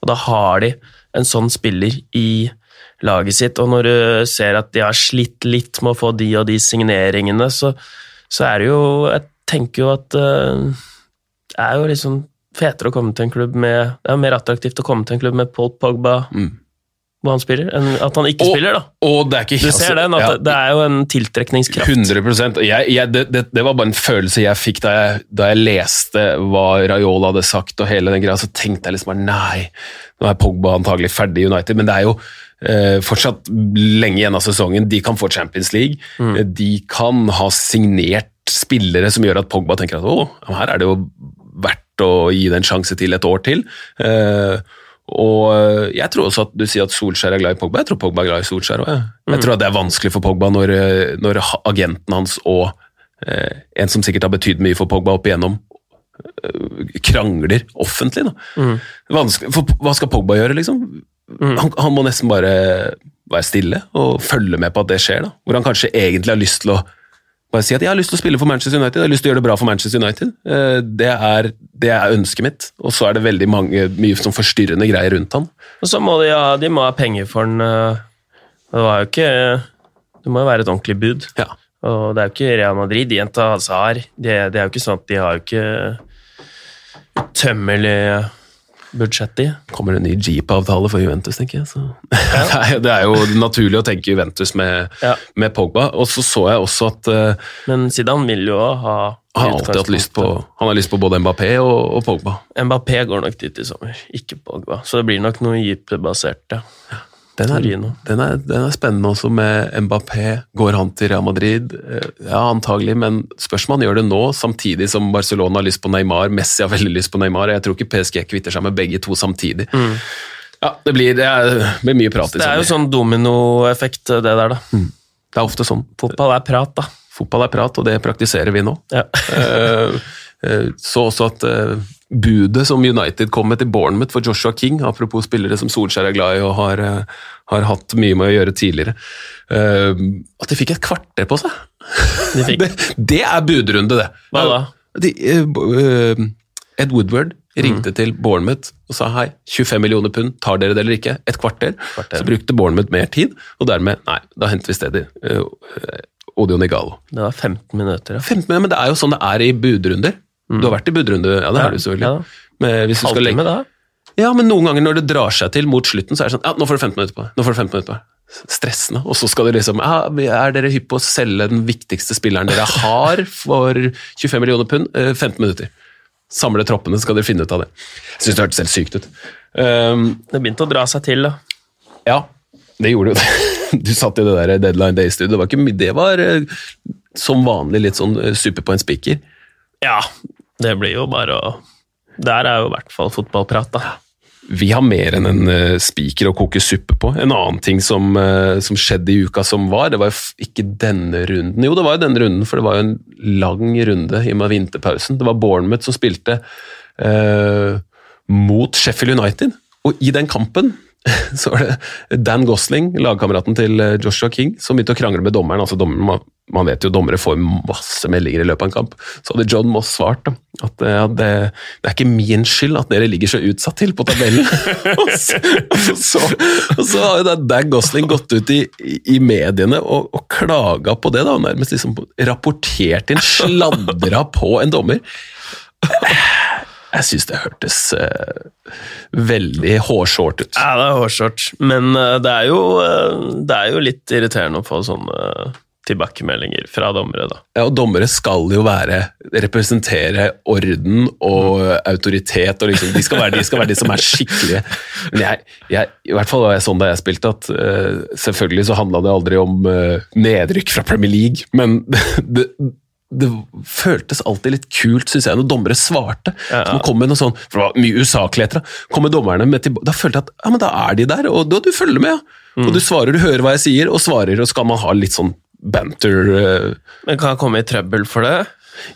S2: Og da har de en sånn spiller i laget sitt. Og når du ser at de har slitt litt med å få de og de signeringene, så, så er det jo Jeg tenker jo at det er jo liksom fetere å komme til en klubb med Det er mer attraktivt å komme til en klubb med Paul Pogba. Mm. Hvor han spiller, enn at han ikke og, spiller, da.
S1: Og det er ikke,
S2: du ser den, at ja, det, er jo en tiltrekningskraft.
S1: 100 jeg, jeg, det, det, det, var bare en følelse jeg fikk da jeg, da jeg leste hva Raiola hadde sagt, og hele den greia, så tenkte jeg liksom bare nei, nå er Pogba antagelig ferdig i United, men det er jo eh, fortsatt lenge igjen av sesongen. De kan få Champions League. Mm. Eh, de kan ha signert spillere som gjør at Pogba tenker at å, her er det jo verdt å gi det en sjanse til et år til. Eh, og eh, jeg tror også at du sier at Solskjær er glad i Pogba. Jeg tror Pogba er glad i Solskjær òg. Jeg. Mm. jeg tror at det er vanskelig for Pogba når, eh, når agenten hans og eh, en som sikkert har betydd mye for Pogba opp igjennom, krangler offentlig. Mm. For hva skal Pogba gjøre, liksom? Mm. Han, han, må nesten bare være stille og følge med på at det skjer. da. Hvor han kanskje egentlig har lyst til å bare si at jeg har lyst til å spille for Manchester United, jeg har lyst til å gjøre det bra for Manchester United. Eh, det er, det er ønsket mitt, og så er det veldig mange, mye sånn forstyrrende greier rundt han.
S2: Og så må de, ha, de må ha penger for den. Eh, det var jo ikke Det må jo være et ordentlig bud.
S1: Ja.
S2: Og det er jo ikke Real Madrid, de henta Hazar. Det, det er jo ikke sånn at de har jo ikke utømmelig budsjett, Kommer
S1: Kommer en ny Jeep-avtale for Juventus, tenker jeg. Så. det, er, det er jo naturlig å tenke Juventus med,
S2: Ja.
S1: med Pogba. Og så så jeg også at uh,
S2: Men Zidane vil jo ha
S1: han har alltid hatt lyst på, han har lyst på både Mbappé og, og Pogba.
S2: Mbappé går nok dit i sommer, ikke Pogba. Så det blir nok noe Jeep-basert, ja.
S1: Den er, den, er, den er spennende også med Mbappé. Går han til Real Madrid? Eh, Ja, antagelig, men spørs om han gjør det nå, samtidig som Barcelona har lyst på Neymar. Messi har veldig lyst på Neymar. Jeg tror ikke PSG kvitter seg med begge to samtidig. Ja, det blir, det er, det blir mye prat i
S2: Det er jo sånn dominoeffekt, det der, da.
S1: Det er ofte sånn.
S2: Fotball er prat, da.
S1: Fotball er prat, og det praktiserer vi nå.
S2: Ja.
S1: Eh, eh, Så også at eh, budet som United kom med til Bournemouth for Joshua King, apropos spillere som Solskjær er glad i og har, eh, har hatt mye med å gjøre tidligere, eh, at de fikk et kvarter på seg.
S2: De
S1: Det, det er budrunde, det.
S2: Hva da?
S1: De, eh, Ed Woodward ringte til Bournemouth og sa hei, 25 millioner pund, tar dere det eller ikke? Et kvarter.
S2: Kvarter.
S1: Så brukte Bournemouth mer tid, og dermed, nei, da henter vi stedet uh, Odio Nigalo.
S2: Det var 15 minutter, ja.
S1: 15 minutter, men det er jo sånn det er i budrunder. Du har vært i budrunde, ja det har du selvfølgelig.
S2: Mm. Ja.
S1: Men hvis du skal legge...
S2: Da?
S1: Ja, men noen ganger når det drar seg til mot slutten, så er det sånn Ja, nå får du 15 minutter på deg. Nå får du 15 minutter på deg. Stressende. Og så skal du liksom ja, Er dere hypp på å selge den viktigste spilleren dere har for 25 millioner pund? Eh, 15 minutter. Samle troppene, så skal dere finne ut av det. Jeg syns det hørtes helt sykt ut. Um,
S2: Det begynte å dra seg til, da.
S1: ja, det gjorde jo det. Du satt i det der Deadline Day-studioet. Det var ikke mye Det var eh, som vanlig litt sånn eh, suppe på en spiker.
S2: Ja, det blir jo bare å Der er jo i hvert fall fotballprat, da.
S1: Vi har mer enn en uh, spiker å koke suppe på. En annen ting som, eh, som skjedde i uka som var, det var jo ikke denne runden Jo, det var jo denne runden, for det var jo en lang runde i og med vinterpausen. Det var Bournemouth som spilte eh, mot Sheffield United, og i den kampen så var det Dan Gosling, lagkameraten til eh, Joshua King, som begynte å krangle med dommeren. altså dommeren, man, vet jo dommere får masse meldinger i løpet av en kamp. Så hadde John Moss svart da, at eh, ja, det, det er ikke min skyld at dere ligger så utsatt til på tabellen. og, så, og, så, og så har jo Dan Gosling gått ut i, i, i mediene og, og klaga på det, da, og nærmest liksom rapportert inn, sladra på en dommer. Jeg syns det hørtes uh, veldig hårshort ut.
S2: Ja, det er hårshort, Men uh, det er, jo, uh, det er jo litt irriterende å få sånne tilbakemeldinger fra dommere, da.
S1: Ja, og dommere skal jo være representere orden og autoritet, og liksom, de, skal være, de skal være de som er skikkelige. Men jeg, jeg, i hvert fall var jeg sånn da jeg spilte, at uh, selvfølgelig så handla det aldri om uh, nedrykk fra Premier League, men det, det føltes alltid litt kult, syns jeg, når dommere svarte.
S2: Ja, ja.
S1: Kom med noe sånn, for det var mye usakligheter. Da Kommer dommerne med tilbake Da følte jeg at ja, men da er de der, og da du følger med. ja.
S2: Mm.
S1: Og du svarer, du hører hva jeg sier, og svarer, og skal man ha litt sånn banter. uh...
S2: Men kan jeg komme i trøbbel for det?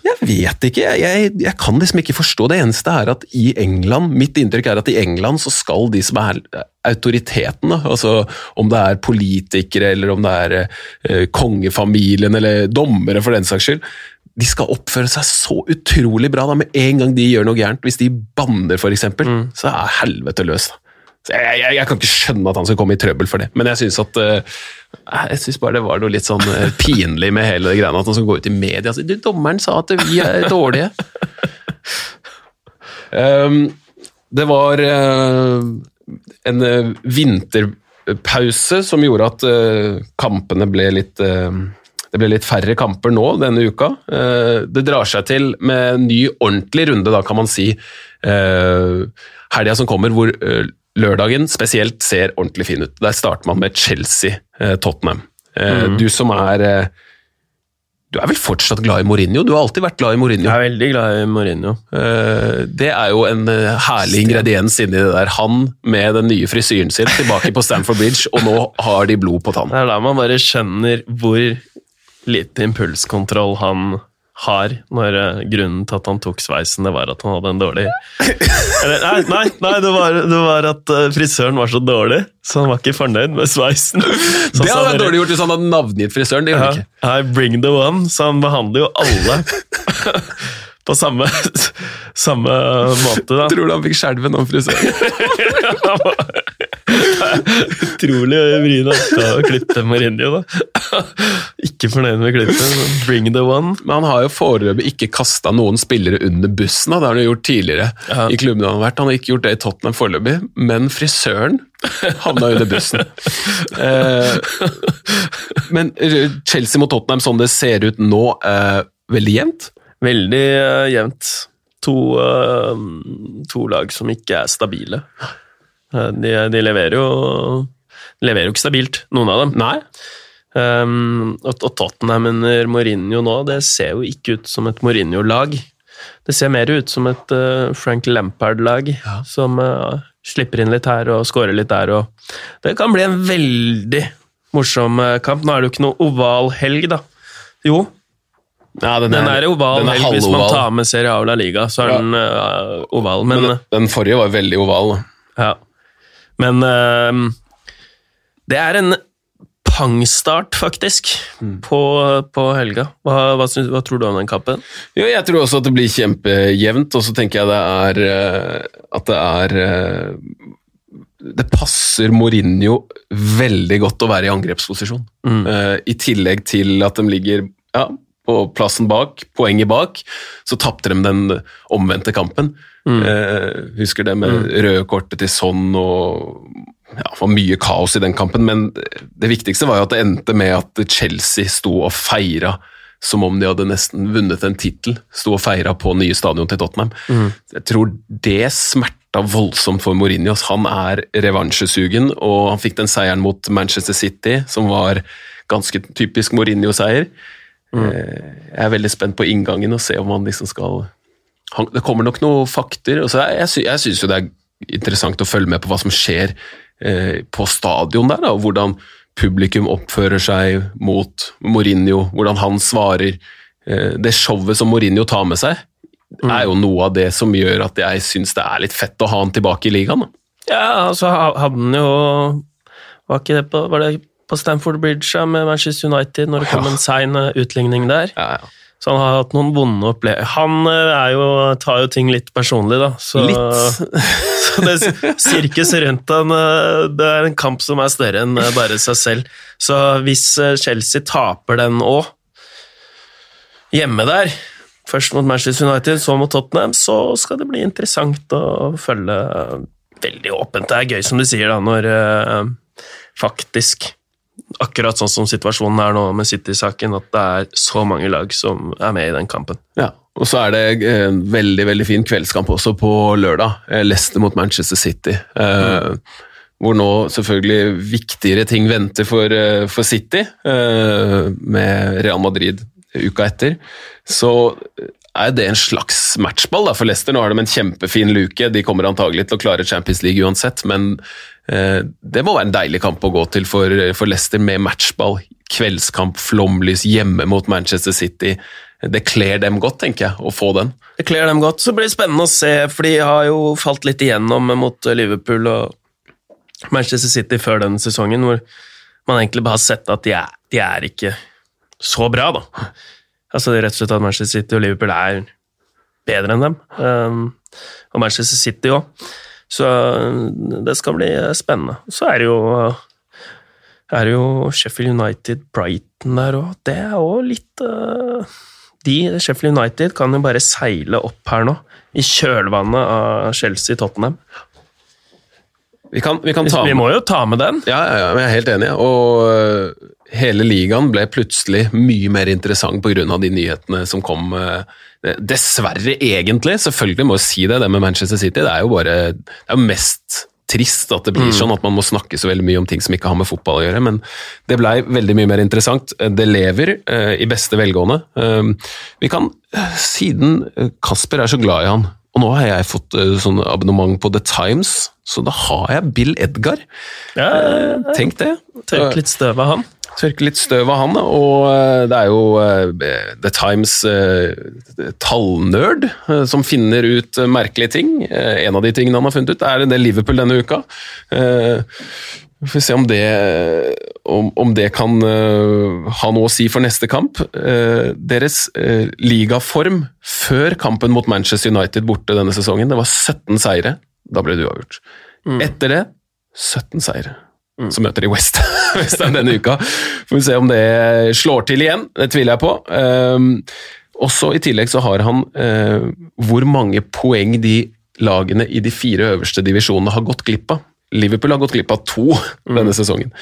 S1: Jeg vet ikke, jeg, jeg, jeg kan liksom ikke forstå. Det eneste er at i England, mitt inntrykk er at i England så skal de som er autoriteten, altså om det er politikere eller om det er eh, kongefamilien eller dommere for den saks skyld, de skal oppføre seg så utrolig bra da, med en gang de gjør noe gærent. Hvis de banner for eksempel, så er helvete løs. da. Jeg, jeg, jeg kan ikke skjønne at han skal komme i trøbbel for det, men jeg syns eh, synes bare det var noe litt sånn eh, pinlig med hele det greiene at han skal gå ut i media og si du, dommeren sa at vi er dårlige. Um, det var uh, en vinterpause som gjorde at uh, kampene ble litt uh, det ble litt færre kamper nå denne uka. Det drar seg til med en ny ordentlig runde, da kan man si, helga som kommer, hvor lørdagen spesielt ser ordentlig fin ut. Der starter man med Chelsea-Tottenham. Du som er eh, Du er vel fortsatt glad i Mourinho? Du har alltid vært glad i Mourinho.
S2: Jeg er veldig glad i Mourinho.
S1: Eh, Det er jo en eh, herlig ingrediens inni det der. Han med den nye frisyren sin tilbake på Stamford Bridge, og nå har de blod på tann.
S2: Det er der man bare skjønner hvor lite impulskontroll han har, når eh, grunnen til at han tok sveisen, det var at han hadde en dårlig Eller, Nei, nei, nei det, var, det var at eh, frisøren var så dårlig, så han var ikke fornøyd med sveisen. Så
S1: Det hadde vært dårlig gjort hvis han hadde navngitt frisøren. Det gjorde
S2: ja,
S1: ikke.
S2: I bring the one, så han behandler jo alle på samme, samme måte. da.
S1: Tror du han fikk skjelven om frisøren?
S2: Utrolig bryne. å klippe Mourinho, da. Ikke fornøyd med klippet. Bring the one.
S1: Men han har jo foreløpig ikke kasta noen spillere under bussen. da. Det har han jo gjort tidligere
S2: Ja.
S1: i klubbene han har vært. Han har ikke gjort det i Tottenham foreløpig, men frisøren havna under bussen. Eh, men Chelsea mot Tottenham, sånn det ser ut nå, eh, veldig jevnt.
S2: Veldig eh, jevnt. To, to lag som ikke er stabile. Eh, de, de leverer jo leverer jo ikke stabilt, noen av dem.
S1: Nei.
S2: Um, og, og Tottenham under Mourinho nå, det ser jo ikke ut som et Mourinho-lag. Det ser mer ut som et uh, Frank Lampard-lag, som uh, slipper inn litt her og scorer litt der. Og det kan bli en veldig morsom kamp. Nå er det jo ikke noe oval helg, da. Jo,
S1: Ja,
S2: den er oval
S1: den er
S2: helg hvis man tar med Serie A og La Liga, så er
S1: Ja.
S2: den uh, oval. Men,
S1: Men den forrige var veldig oval. da.
S2: ja. Men uh, det er en pangstart, faktisk, på, på helga. Hva, hva, synes, hva tror du om den kampen?
S1: Jo, jeg tror også at det blir kjempejevnt, og så tenker jeg det er eh, at det er eh, Det passer Mourinho veldig godt å være i angrepsposisjon.
S2: Mm.
S1: Uh, I tillegg til at de ligger ja, på plassen bak, poenget bak, så tapte de den omvendte kampen.
S2: Mm.
S1: Eh, husker det med røde kortet til sånn og ja, det var mye kaos i den kampen, men det viktigste var jo at det endte med at Chelsea sto og feira som om de hadde nesten vunnet en tittel. Sto og feira på nye stadion til Tottenham. Jeg tror det smerta voldsomt for Mourinho. Han er revansjesugen, og han fikk den seieren mot Manchester City, som var ganske typisk Mourinho-seier. Eh, Jeg er veldig spent på inngangen og se om han liksom skal han, Det kommer nok noen fakter. og så jeg, sy- jeg syns jo det er interessant å følge med på hva som skjer eh, på stadion der, da, og hvordan publikum oppfører seg mot Mourinho, hvordan han svarer. Eh, det showet som Mourinho tar med seg, er jo noe av det som gjør at jeg syns det er litt fett å ha han tilbake i ligaen. Da.
S2: Ja, altså hadde han jo Var ikke det på, var det på Stamford Bridge med Manchester United når det kom
S1: Ja.
S2: en sein eh, utligning der?
S1: Ja, ja.
S2: Så han har hatt noen vonde opplevelser. Han eh, er jo, tar jo ting litt personlig, da. Så,
S1: Litt.
S2: så det sirkuset rundt han eh, Det er en kamp som er større enn eh, bare seg selv. Så hvis Chelsea taper den òg, hjemme der, først mot Manchester United, så mot Tottenham, så skal det bli interessant å følge veldig åpent. Det er gøy, som du sier, da, når faktisk Akkurat sånn som situasjonen er nå med City-saken, at det er så mange lag som er med i den kampen.
S1: Ja, og så er det eh, en veldig veldig fin kveldskamp også på lørdag. eh, Leicester mot Manchester City. eh, Hvor nå selvfølgelig viktigere ting venter for, eh, for City, uh, med Real Madrid uka etter. Så er det en slags matchball da, for Leicester. Nå har de en kjempefin luke. De kommer antagelig til å klare Champions League uansett, men eh, det må være en deilig kamp å gå til for, for Leicester med matchball. Kveldskamp, flomlys hjemme mot Manchester City. Det kler dem godt, tenker jeg, å få den.
S2: Det kler dem godt, så blir det spennende å se, for de har jo falt litt igjennom mot Liverpool og Manchester City før denne sesongen, hvor man egentlig bare har sett at de er, de er ikke så bra, da. Altså rett og slett at Manchester City og Liverpool er bedre enn dem, um, og Manchester City òg. Så det skal bli spennende. Så er det jo er det jo Sheffield United, Brighton der òg. Det er òg litt uh, De, Sheffield United, kan jo bare seile opp her nå, i kjølvannet av Chelsea-Tottenham.
S1: Vi kan, vi kan ta
S2: Vi må jo ta med den.
S1: Ja, ja, ja, jeg er helt enig. Og hele ligaen ble plutselig mye mer interessant pga. de nyhetene som kom. øh, Dessverre, egentlig. Selvfølgelig må jeg si det, det med Manchester City. Det er jo bare det er mest trist at det blir sånn at man må snakke så veldig mye om ting som ikke har med fotball å gjøre, men det blei veldig mye mer interessant. Det lever øh, i beste velgående. Um, vi kan, øh, siden Kasper er så glad i han, og nå har jeg fått uh, sånn abonnement på The Times, så da har jeg Bill Edgar.
S2: Ja,
S1: Tenk det.
S2: Tørk litt støv av han.
S1: Tørke litt støv av han, da. og eh, det er jo eh, The Times eh, tallnerd som finner ut merkelige ting. En av de tingene han har funnet ut, er en del Liverpool denne uka. Vi får se om det, om, om det kan uh, ha noe å si for neste kamp. Uh, deres uh, ligaform før kampen mot Manchester United borte denne sesongen, det var 17 seire. Da ble det uavgjort. Etter det 17 seire. Så møter de West Westham denne uka. Får vi se om det slår til igjen. Det tviler jeg på. Um, også I tillegg så har han uh, hvor mange poeng de lagene i de fire øverste divisjonene har gått glipp av. Liverpool har gått glipp av to denne sesongen.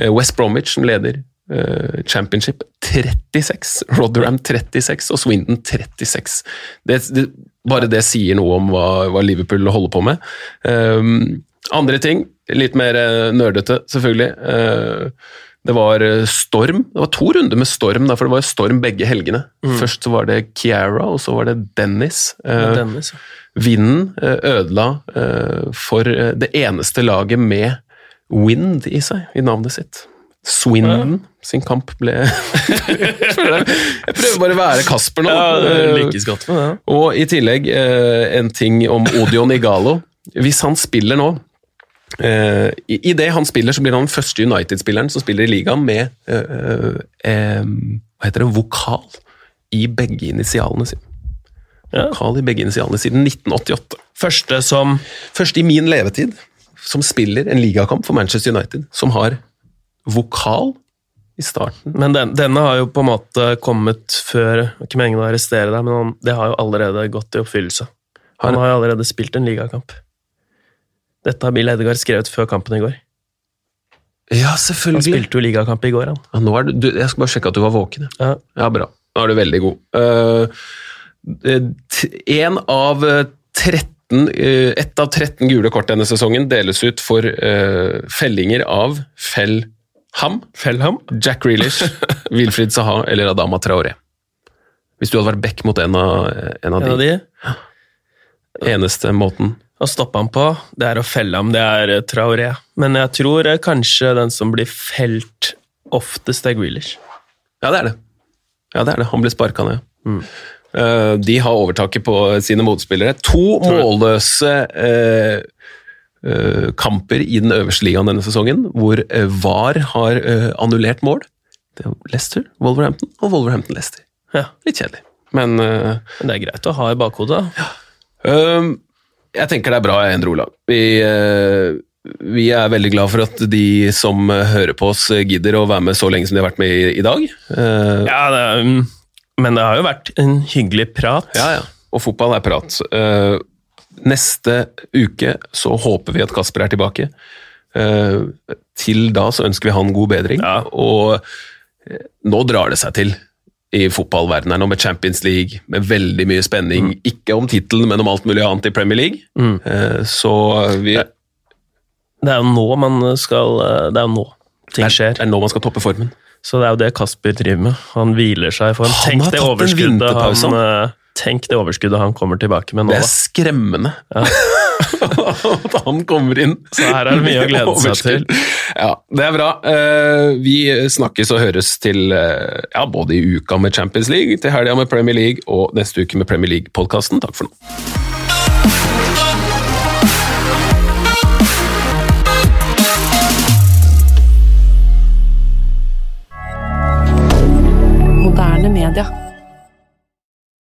S1: Uh, West Bromwich, som leder uh, Championship, 36. Rotherham 36 og Swindon 36. Det, det, bare det sier noe om hva, hva Liverpool holder på med. Um, andre ting, litt mer uh, nerdete, selvfølgelig. Uh, det var storm. Det var to runder med storm, for det var storm begge helgene. Mm. Først så var det Kiara, og så var det Dennis.
S2: Ja, Dennis ja.
S1: Vinden ødela for det eneste laget med wind i seg, i navnet sitt. Swindon sin kamp ble Jeg prøver bare å være Kasper nå.
S2: Ja, med det.
S1: Og i tillegg en ting om Odion Igalo. Hvis han spiller nå Uh, i, I det han spiller, så blir han den første United-spilleren som spiller i ligaen med uh, uh, hva heter det, vokal i begge initialene sine. Ja. Vokal i begge initialene siden 1988.
S2: Første som
S1: Første i min levetid som spiller en ligakamp for Manchester United, som har vokal i starten.
S2: Men den, denne har jo på en måte kommet før Ikke meningen å arrestere deg, men han, det har jo allerede gått i oppfyllelse. Han har jo allerede spilt en ligakamp. Dette har Bill Edgar skrevet før kampen i går.
S1: Ja, selvfølgelig.
S2: Han spilte jo ligakamp i går, han.
S1: Ja, nå er du, du, jeg skal bare sjekke at du var våken.
S2: Ja,
S1: ja bra. Nå er du veldig god. Uh, av 13 uh, Ett av 13 gule kort denne sesongen deles ut for uh, fellinger av Fellham,
S2: Fellham?
S1: Jack Reelish, Wilfried Saha eller Adama Traoré. Hvis du hadde vært back mot en av, en av
S2: En av
S1: de.
S2: de?
S1: Eneste måten.
S2: Å stoppe ham på, det er å felle ham. Det er eh, Traoré. Men jeg tror eh, kanskje den som blir felt oftest, er Grealish.
S1: Ja, det er det. Ja, det er det. Han blir sparka ned.
S2: Mm.
S1: Uh, de har overtaket på sine motspillere. To målløse uh, uh, kamper i den øverste ligaen denne sesongen, hvor VAR har annullert mål. Det er Leicester, Wolverhampton og Wolverhampton-Leicester.
S2: Ja.
S1: Litt kjedelig, men
S2: Men det er greit å ha i bakhodet.
S1: Jeg tenker det er bra, Endre Olav. Vi, vi er veldig glad for at de som hører på oss, gidder å være med så lenge som de har vært med i, i dag.
S2: Ja, det er, mm, men det har jo vært en hyggelig prat.
S1: Ja, ja. Og fotball er prat. Uh, neste uke så håper vi at Kasper er tilbake. Til da så ønsker vi han god bedring.
S2: Ja.
S1: Og nå drar det seg til i fotballverdenen nå med Champions League, med veldig mye spenning.
S2: Mm.
S1: Ikke om tittelen, men om alt mulig annet i Premier League. så vi
S2: Det er jo nå man skal Det er jo nå ting skjer.
S1: det er nå man skal toppe formen.
S2: Så det er jo det Kasper driver med. Han hviler seg i
S1: Han
S2: Tenk det overskuddet han eh, Tenk det overskuddet han kommer tilbake med nå,
S1: Det er skremmende
S2: Ja.
S1: at han kommer inn.
S2: Så her er det mye å glede seg til.
S1: Ja, det er bra. Eh, vi snakkes og høres til eh, ja, både i uka med Champions League, til helga med Premier League og neste uke med Premier League-podkasten. Takk for nå. moderne media.